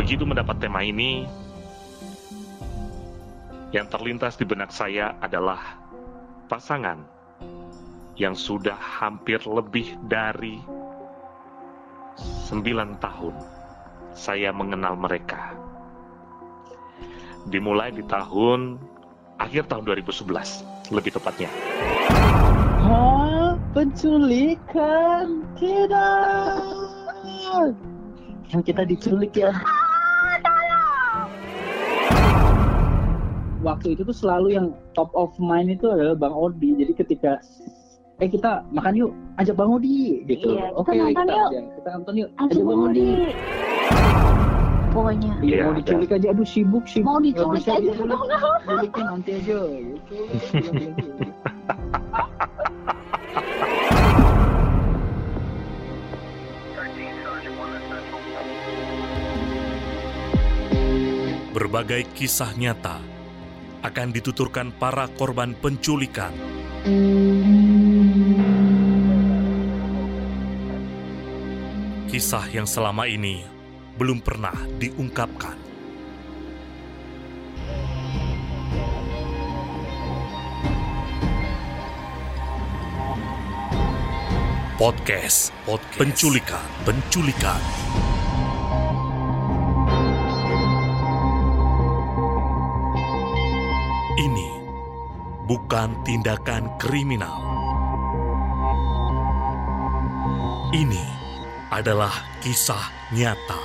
Begitu mendapat tema ini, yang terlintas di benak saya adalah pasangan yang sudah hampir lebih dari 9 tahun saya mengenal mereka. Dimulai di tahun akhir tahun 2011, lebih tepatnya. Hah? Penculikan? Tidak. Yang kita diculik ya. Waktu itu tuh selalu yang top of mind itu adalah Bang Odi. Jadi ketika eh kita makan yuk, ajak Bang Odi gitu. Iya, kita Oke, nonton kita, yuk. ya, kita nonton yuk. Aja Ajak Bang Odi. Pokoknya Iya, Iya, mau diculik aja, aduh sibuk sibuk. mau diculik aja diculik. nanti aja gitu. Berbagai kisah nyata akan dituturkan para korban penculikan. Kisah yang selama ini belum pernah diungkapkan. Podcast, podcast penculikan, penculikan. Ini bukan tindakan kriminal. Ini adalah kisah nyata.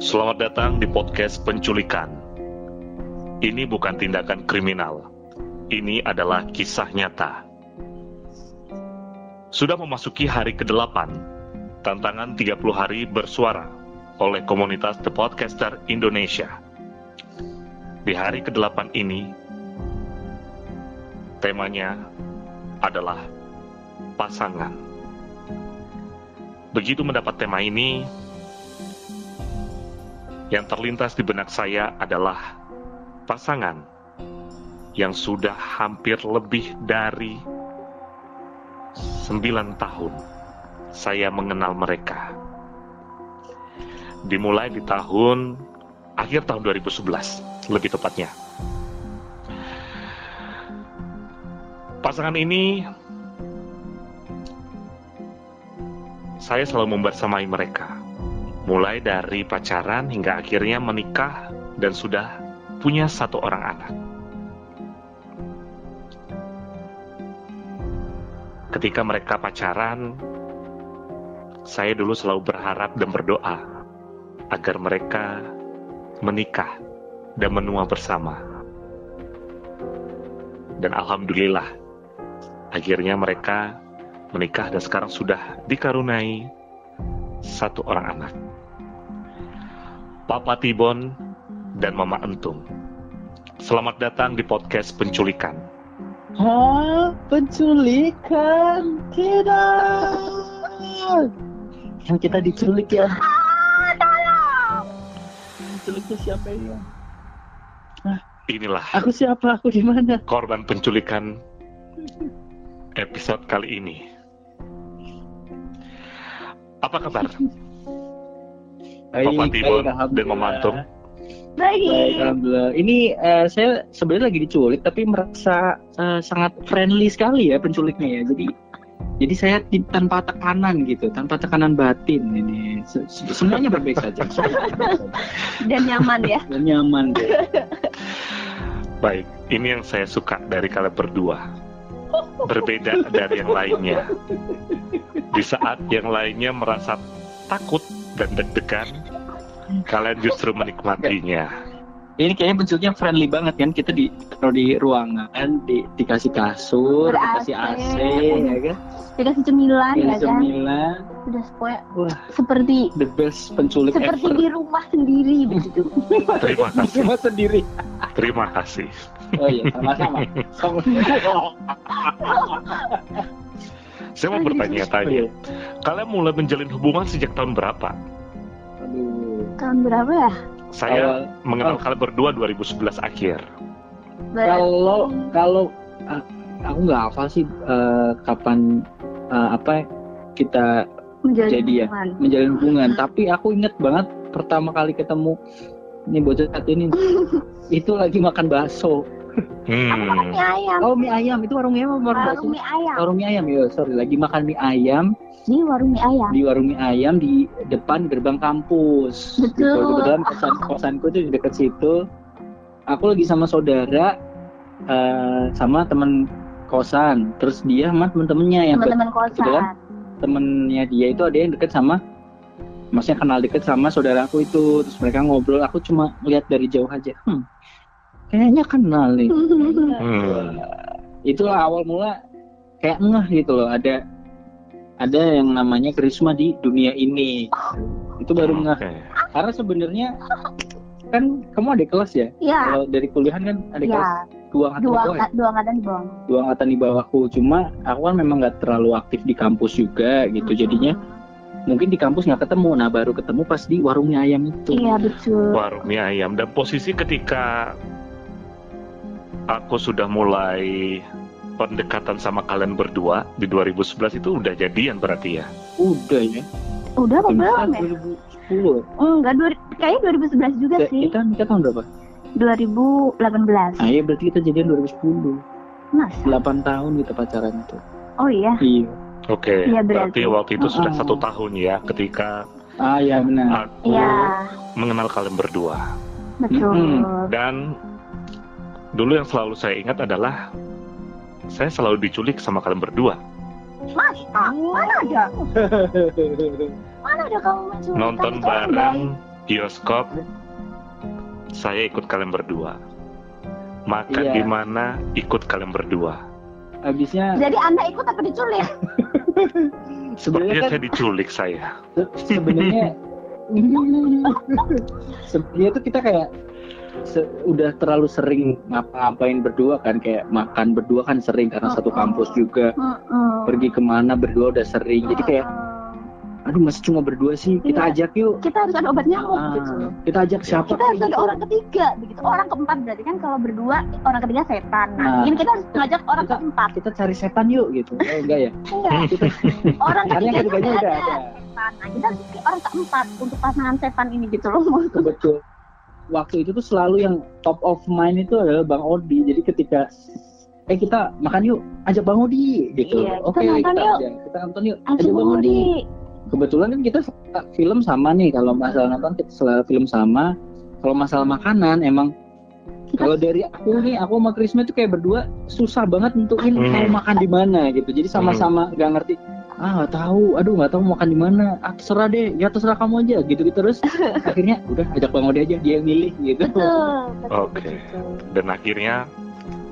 Selamat datang di podcast penculikan. Ini bukan tindakan kriminal. Ini adalah kisah nyata. Sudah memasuki hari ke-8, tantangan 30 hari bersuara oleh komunitas The Podcaster Indonesia. Di hari ke-8 ini, temanya adalah pasangan. Begitu mendapat tema ini, yang terlintas di benak saya adalah pasangan yang sudah hampir lebih dari 9 tahun saya mengenal mereka. Dimulai di tahun akhir tahun 2011, lebih tepatnya. Pasangan ini saya selalu membersamai mereka. Mulai dari pacaran hingga akhirnya menikah dan sudah punya satu orang anak. Ketika mereka pacaran, saya dulu selalu berharap dan berdoa agar mereka menikah dan menua bersama. Dan alhamdulillah, akhirnya mereka menikah dan sekarang sudah dikarunai satu orang anak. Papa Tibon dan Mama Entung. Selamat datang di podcast penculikan. Hah? Penculikan? Tidak. Yang kita diculik ya. Diculiknya siapa ya? Inilah Aku siapa? Aku di mana? korban penculikan episode kali ini. Apa kabar? Papa Tibon dan Mama Antum? Baik, Baik. alhamdulillah. Ini eh, saya sebenarnya lagi diculik, tapi merasa eh, sangat friendly sekali ya penculiknya ya. Jadi, jadi saya tanpa tekanan gitu, tanpa tekanan batin ini. Se- se- Semuanya baik-baik saja. Dan nyaman ya. Dan nyaman deh. Baik, ini yang saya suka dari kalian berdua. Berbeda dari yang lainnya. Di saat yang lainnya merasa takut dan deg-degan, kalian justru menikmatinya. Ini kayaknya bentuknya friendly banget kan kita di kalau di ruangan di, dikasih kasur, Ber-AC. dikasih AC, ya kan? Dikasih cemilan ya kan. cemilan. Udah pokoknya Wah, seperti the best penculik seperti ever. di rumah sendiri begitu. Terima kasih, Cuma sendiri. terima kasih. Oh iya, sama-sama. Sama. Saya mau bertanya-tanya, kalian mulai menjalin hubungan sejak tahun berapa? Aduh. Tahun berapa ya? Saya awal mengenal oh. kalian berdua 2011 akhir. Kalau kalau ah, aku nggak hafal sih eh, kapan eh, apa kita menjalin jadi ya. hubungan. menjalin hubungan tapi aku inget banget pertama kali ketemu ini bocah satu ini itu lagi makan bakso Aku makan Hmm. mie ayam. oh mie ayam. Itu warung mie ayam apa? Warung bakso Warung mie ayam. warung mie ayam. Ya sorry. Lagi makan mie ayam. Di warung mie ayam. di warung mie ayam di depan gerbang kampus. Betul. gitu. Kebetulan kosan kosanku tuh di dekat situ. Aku lagi sama saudara eh, sama teman kosan. Terus dia sama temen-temennya yang Teman-teman kosan. kebetulan temennya dia itu ada yang deket sama maksudnya kenal deket sama saudaraku itu. Terus mereka ngobrol. Aku cuma lihat dari jauh aja. Hmm, kayaknya kenal nih Hmm. itulah awal mula kayak ngeh gitu loh ada ada yang namanya karisma di dunia ini itu baru ngeh Oke. karena sebenarnya kan kamu ada kelas ya Iya. kalau dari kuliahan kan ada kelas Iya. dua angkatan Dua bawah ya? dua angkatan di bawah. dua angkatan di bawahku cuma aku kan memang nggak terlalu aktif di kampus juga gitu jadinya mungkin di kampus nggak ketemu nah baru ketemu pas di warungnya ayam itu Iya betul. Warung mie ayam dan posisi ketika aku sudah mulai pendekatan sama kalian berdua di 2011 itu udah jadian berarti ya. udah ya Udah apa belum ya? 2010 Enggak, dua, kayaknya 2011 juga Eh, sih. kita nikah tahun berapa? 2018. Ah iya berarti kita jadian 2010 Masa? 8 tahun kita pacaran itu Oh iya. iya Oke, Iya, berarti berarti. waktu itu sudah Uh-uh. satu tahun ya ketika ah iya benar aku Iya, mengenal kalian berdua. betul. Mm-mm. Dan dulu yang selalu saya ingat adalah saya selalu diculik sama kalian berdua. Mas, mana ada? Mana ada kamu menculik? Nonton bareng bioskop, saya ikut kalian berdua. Makan Iya. di mana ikut kalian berdua. habisnya Jadi anda ikut apa diculik? sebenarnya kan saya diculik saya. se- sebenarnya sebenarnya tuh kita kayak se- udah terlalu sering ngapa-ngapain berdua kan kayak makan berdua kan sering karena satu kampus juga Mm-mm. pergi ke mana berdua udah sering jadi kayak aduh masih cuma berdua sih kita Iya. ajak yuk kita harus ada obat nyamuk Ah, gitu. kita ajak siapa Kita harus ada orang ketiga begitu. Orang keempat berarti kan kalau berdua orang ketiga setan. Nah, Nah. ini kita harus ngajak orang Kita- keempat. kita cari setan yuk gitu oh, enggak ya Enggak. kita Orang ketiga ketiganya udah ada ada setan. Nah, kita harus cari orang keempat untuk pasangan setan ini gitu loh. betul waktu itu tuh selalu yang top of mind itu adalah bang Odi. Jadi ketika eh kita makan yuk ajak bang Odi gitu. Iya, kita oke nonton kita yuk. ajak kita nonton yuk Aja ajak bang Odi. Kebetulan kan kita suka film sama nih kalau masalah nonton kita selalu film sama. Kalau masalah makanan emang Kita kalau dari aku nih aku sama Krisma tuh kayak berdua susah banget nentuin Hmm. mau makan di mana gitu. Jadi sama-sama gak ngerti ah nggak tahu aduh nggak tahu makan di mana ah terserah deh ya terserah kamu aja gitu gitu terus akhirnya udah ajak bang Odi aja dia yang milih gitu betul. betul, Oke. betul. Dan akhirnya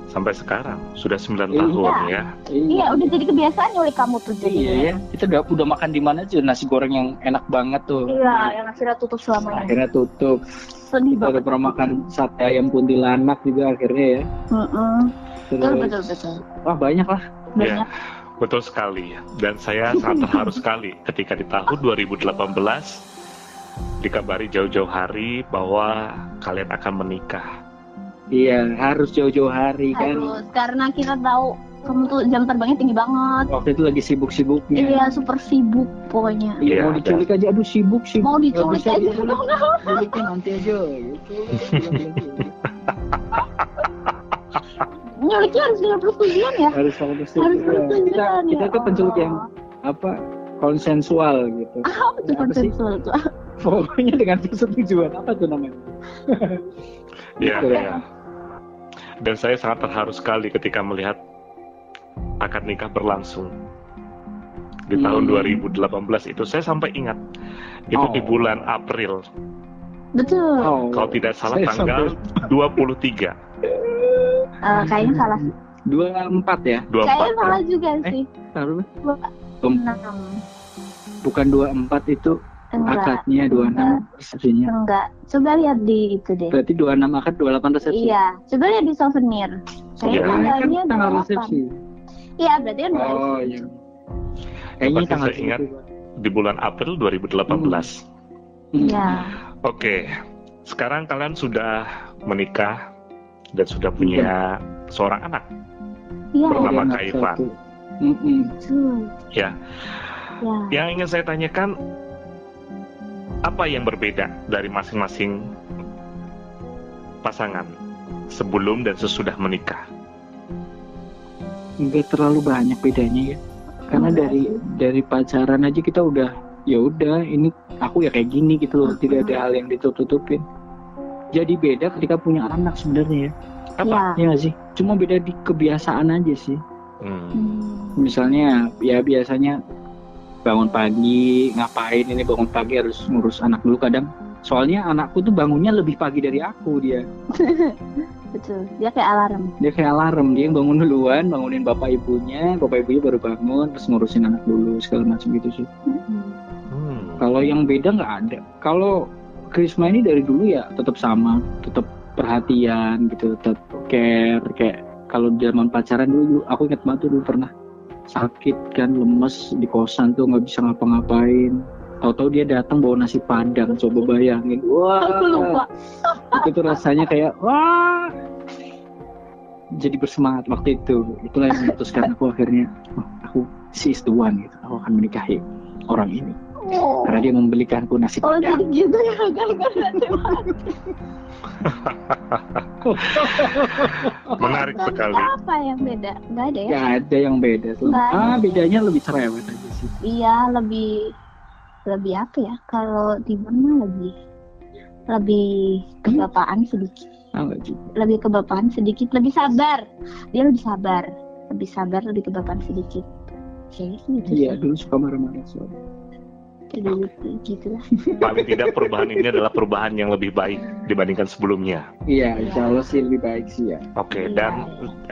sampai sekarang sudah 9 Iya. tahun ya. Iya, udah jadi kebiasaan nyulik kamu tuh jadi. Iya ya, kita udah udah makan di mana aja nasi goreng yang enak banget tuh. Iya, yang akhirnya tutup selamanya. Akhirnya tutup. Sedih Kita udah banget. pernah makan sate ayam kuntilanak juga akhirnya ya. Mm-mm. Betul, Terus, betul, betul. wah banyak lah. Ya, Banyak. Betul sekali. Dan saya sangat terharu sekali ketika di tahun 2018 dikabari jauh-jauh hari bahwa kalian akan menikah. Iya, harus jauh-jauh hari kan. Harus, karena kita tahu kamu tuh jam terbangnya tinggi banget. Waktu itu lagi sibuk-sibuknya. Iya, super sibuk pokoknya. Iya, Iya, mau diculik aja, aduh sibuk sibuk. Mau diculik aja. diculik. Nanti aja gitu. Nyuliknya harus 50 tujuan ya. harus. Harus Iya. Kita bertujuan kita ya tuh penculik yang Allah. apa konsensual gitu. Apa tuh Apa sih? konsensual tuh? Pokoknya dengan persetujuan apa tuh namanya? Ya, Gitu. ya. Dan saya sangat terharu sekali ketika melihat akad nikah berlangsung di tahun Hmm. 2018 itu. Saya sampai ingat itu di Oh. bulan April, Betul. Oh, kalau tidak salah saya tanggal 23. Eh, kayaknya salah. dua empat ya? 24 Kayaknya salah kan? juga Eh. sih. Taruh Dua- Enam. bukan dua empat itu Enggak. akadnya dua enam resepsinya. Enggak. Coba lihat di itu deh. Berarti dua enam akad dua delapan resepsi. Iya, coba lihat di souvenir. Iya. Kayaknya Kan tanggalnya tanggal 28. resepsi. Iya, berarti kan dua Oh iya. Kayaknya Seperti tanggal saya ingat. di bulan April 2018. Hmm. Iya. Oke, sekarang kalian sudah menikah dan sudah punya seorang anak Iya. Bernama. Mm-mm. Betul. ya Ya. yang ingin saya tanyakan apa yang berbeda dari masing-masing pasangan sebelum dan sesudah menikah nggak terlalu banyak bedanya ya karena Enggak dari dari pacaran aja kita udah ya udah ini aku ya kayak gini gitu loh tidak ada hal yang ditutup-tutupin jadi beda ketika punya anak sebenarnya ya apa Ya. ya sih cuma beda di kebiasaan aja sih Hmm. Hmm. misalnya ya biasanya bangun pagi ngapain ini bangun pagi harus ngurus anak dulu kadang soalnya anakku tuh bangunnya lebih pagi dari aku dia Betul. Dia kayak alarm. dia kayak alarm dia yang bangun duluan bangunin bapak ibunya bapak ibunya baru bangun terus ngurusin anak dulu segala macam gitu sih Hmm. Hmm. kalau yang beda nggak ada kalau Krisma ini dari dulu ya tetap sama tetap perhatian gitu tetap care. Kayak kalau zaman pacaran dulu aku ingat banget dulu pernah sakit kan lemes di kosan tuh nggak bisa ngapa-ngapain. Tahu-tahu dia datang bawa nasi padang coba bayangin. Wah Aku lupa. itu tuh rasanya kayak wah. Jadi bersemangat waktu itu. Itulah yang memutuskan aku akhirnya oh, aku she is the one gitu aku akan menikahi orang ini. Karena dia membelikanku nasi Oh jadi padang gitu ya gara-gara dewa. menarik sekali Apa yang beda? Enggak ada ya? Gak ada yang beda tuh. Ah, bedanya lebih cerewet aja sih. Iya lebih lebih apa ya? Kalau Timur mah lebih lebih kebapaan sedikit. Ah. Lebih kebapaan sedikit. Lebih sabar. Dia lebih sabar. Lebih sabar. Lebih kebapaan sedikit. Kayaknya gitu Iya, dulu suka marah-marah soalnya. Dulu gitu lah. paling tidak perubahan ini adalah perubahan yang lebih baik dibandingkan sebelumnya Iya, insya Allah sih lebih baik sih ya. oke Iya. dan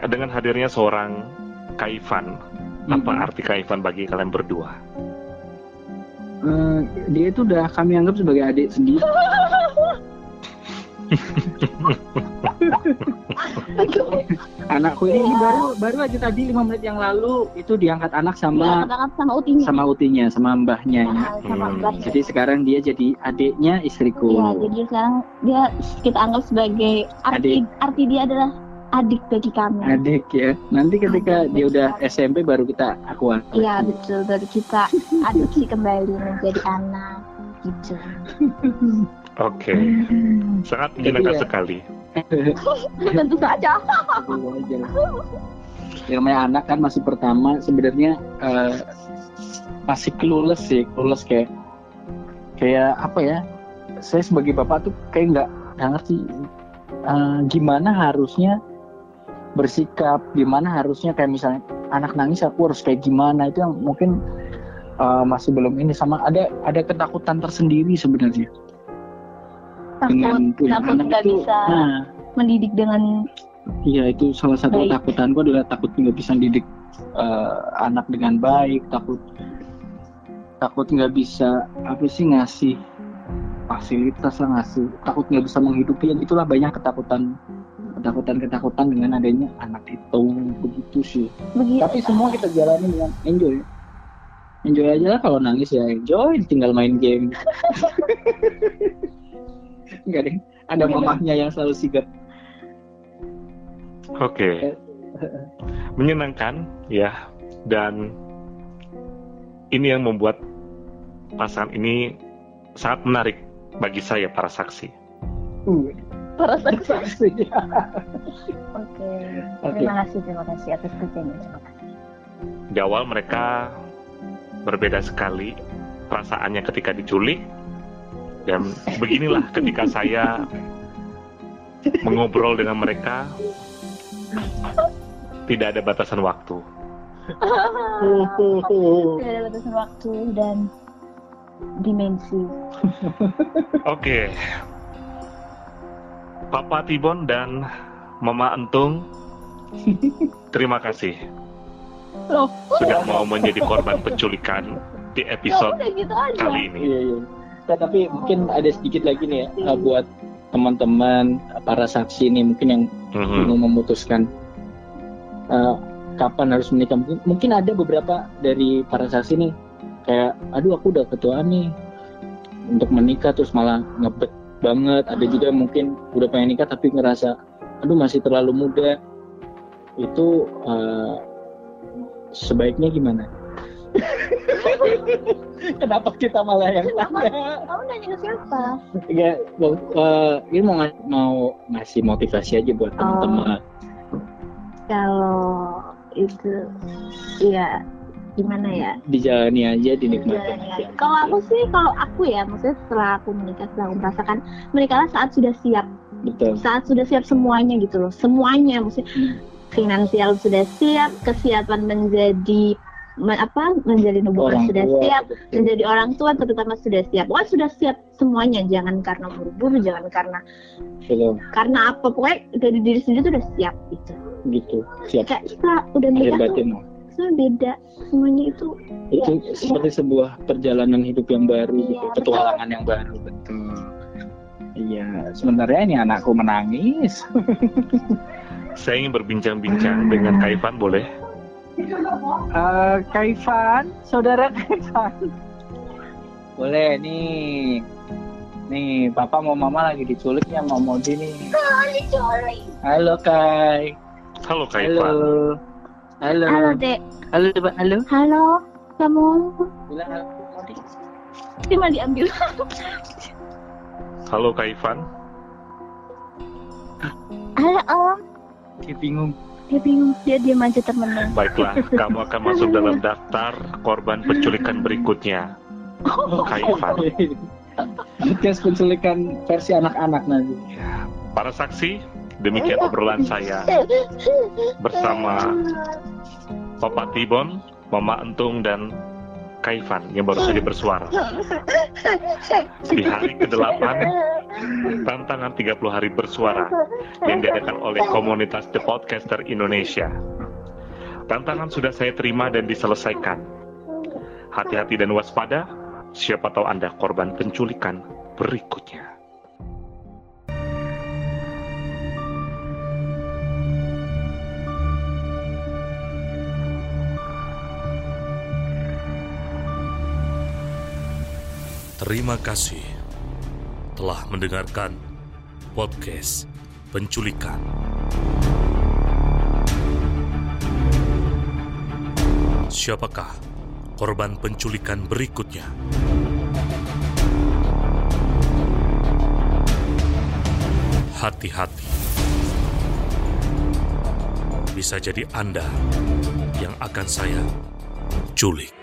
dengan hadirnya seorang Kaifan apa Mm-mm. arti Kaifan bagi kalian berdua Eh, dia itu udah kami anggap sebagai adik sendiri. Anakku ini Iya. baru baru aja tadi lima menit yang lalu itu diangkat anak sama Sama sama utinya. sama utinya, sama mbahnya. ya. Sama Hmm. Mbak. Jadi sekarang dia jadi adiknya istriku. Iya, jadi sekarang dia kita anggap sebagai arti arti dia adalah adik bagi kami. Adik ya. Nanti ketika dia udah SMP baru kita akuan. Iya betul, baru kita adopsi kembali menjadi anak gitu. oke sangat menyenangkan Jadi ya- sekali Tentu saja. Yang namanya anak kan masih pertama sebenarnya eh, masih clueless sih, clueless kayak kayak apa ya? Saya sebagai bapak tuh kayak nggak ngerti eh, gimana harusnya bersikap, gimana harusnya kayak misalnya anak nangis aku harus kayak gimana itu yang mungkin eh, masih belum ini sama ada ada ketakutan tersendiri sebenarnya Takut, dengan punya takut anak itu. bisa Nah, mendidik dengan Iya itu salah satu Baik. ketakutanku adalah takut nggak bisa didik eh, anak dengan baik, takut takut nggak bisa apa sih ngasih fasilitas lah ngasih, takut nggak bisa menghidupi yang itulah banyak ketakutan ketakutan ketakutan dengan adanya anak itu begitu sih. begitu. Tapi semua kita jalani dengan enjoy. Enjoy aja lah kalau nangis ya enjoy, tinggal main game. Enggak deh, ada mamahnya yang selalu sigap. Oke. Menyenangkan ya dan ini yang membuat pasangan ini sangat menarik bagi saya para saksi. Uh, Para saksi. saksi. Oke. Oke. Terima kasih, terima kasih atas kerjanya. Terima kasih. Di awal mereka berbeda sekali perasaannya ketika diculik dan beginilah ketika saya mengobrol dengan mereka tidak ada batasan waktu. Tidak ada batasan waktu dan dimensi. Oke. Papa Tibon dan Mama Entung, terima kasih Loh, sudah mau menjadi korban penculikan di ya episode udah gitu aja. kali ini. Iya, iya. Nah, tapi mungkin ada sedikit lagi nih ya uh, buat teman-teman para saksi nih mungkin yang Mhm. bingung memutuskan uh, kapan harus menikah. Mungkin, mungkin ada beberapa dari para saksi nih kayak, aduh aku udah ketua nih untuk menikah terus malah ngebet banget ada juga yang mungkin udah pengen nikah tapi ngerasa aduh masih terlalu muda itu uh, sebaiknya gimana Kenapa kita malah yang tanya? Kamu nanya ke siapa? Ya, uh, ini mau mau ngasih motivasi aja buat teman-teman. Oh. Kalau itu, ya gimana ya? Dijalani aja, dinikmati. aja. Kalau aku sih, kalau aku ya, maksudnya setelah aku menikah, setelah aku merasakan menikahlah saat sudah siap. Betul. Saat sudah siap semuanya gitu loh, semuanya, maksudnya hmm. finansial sudah siap, kesiapan menjadi men, apa menjadi nubuah sudah tua, siap, betul. menjadi orang tua terutama sudah siap. Wah sudah siap semuanya, jangan karena buru-buru, jangan karena betul. karena apa pokoknya dari diri sendiri tuh udah siap gitu. Gitu, siap. Kayak kita udah nikah tuh, beda semuanya itu. Itu ya, seperti ya. sebuah perjalanan hidup yang baru, iya, gitu, petualangan yang baru, betul. Iya, sebenarnya ini anakku menangis. Saya ingin berbincang-bincang dengan Kaifan, boleh? Uh, Kaifan, saudara Kaifan. Boleh nih. Nih, papa mau mama lagi diculik ya mau Modi nih. Oh, diculik. Halo Kai. Halo Kaifan. Halo. Halo. Halo, Dek. Halo, Dek. Halo. Halo. Kamu bilang halo Modi. Cuma diambil. Halo Kaifan. Halo Om. Dia bingung dia bingung dia diam aja termenung baiklah kamu akan masuk dalam daftar korban penculikan berikutnya. Oh, Kaifan podcast penculikan versi anak-anak nanti. Ya, para saksi demikian obrolan saya. Bersama Papa Tibon Mama Entung dan Kaifan yang baru saja bersuara. Di hari ke-8, tantangan 30 hari bersuara yang diadakan oleh komunitas The Podcaster Indonesia. Tantangan sudah saya terima dan diselesaikan. Hati-hati dan waspada, siapa tahu Anda korban penculikan berikutnya. Terima kasih telah mendengarkan podcast penculikan. Siapakah korban penculikan berikutnya? Hati-hati. Bisa jadi Anda yang akan saya culik.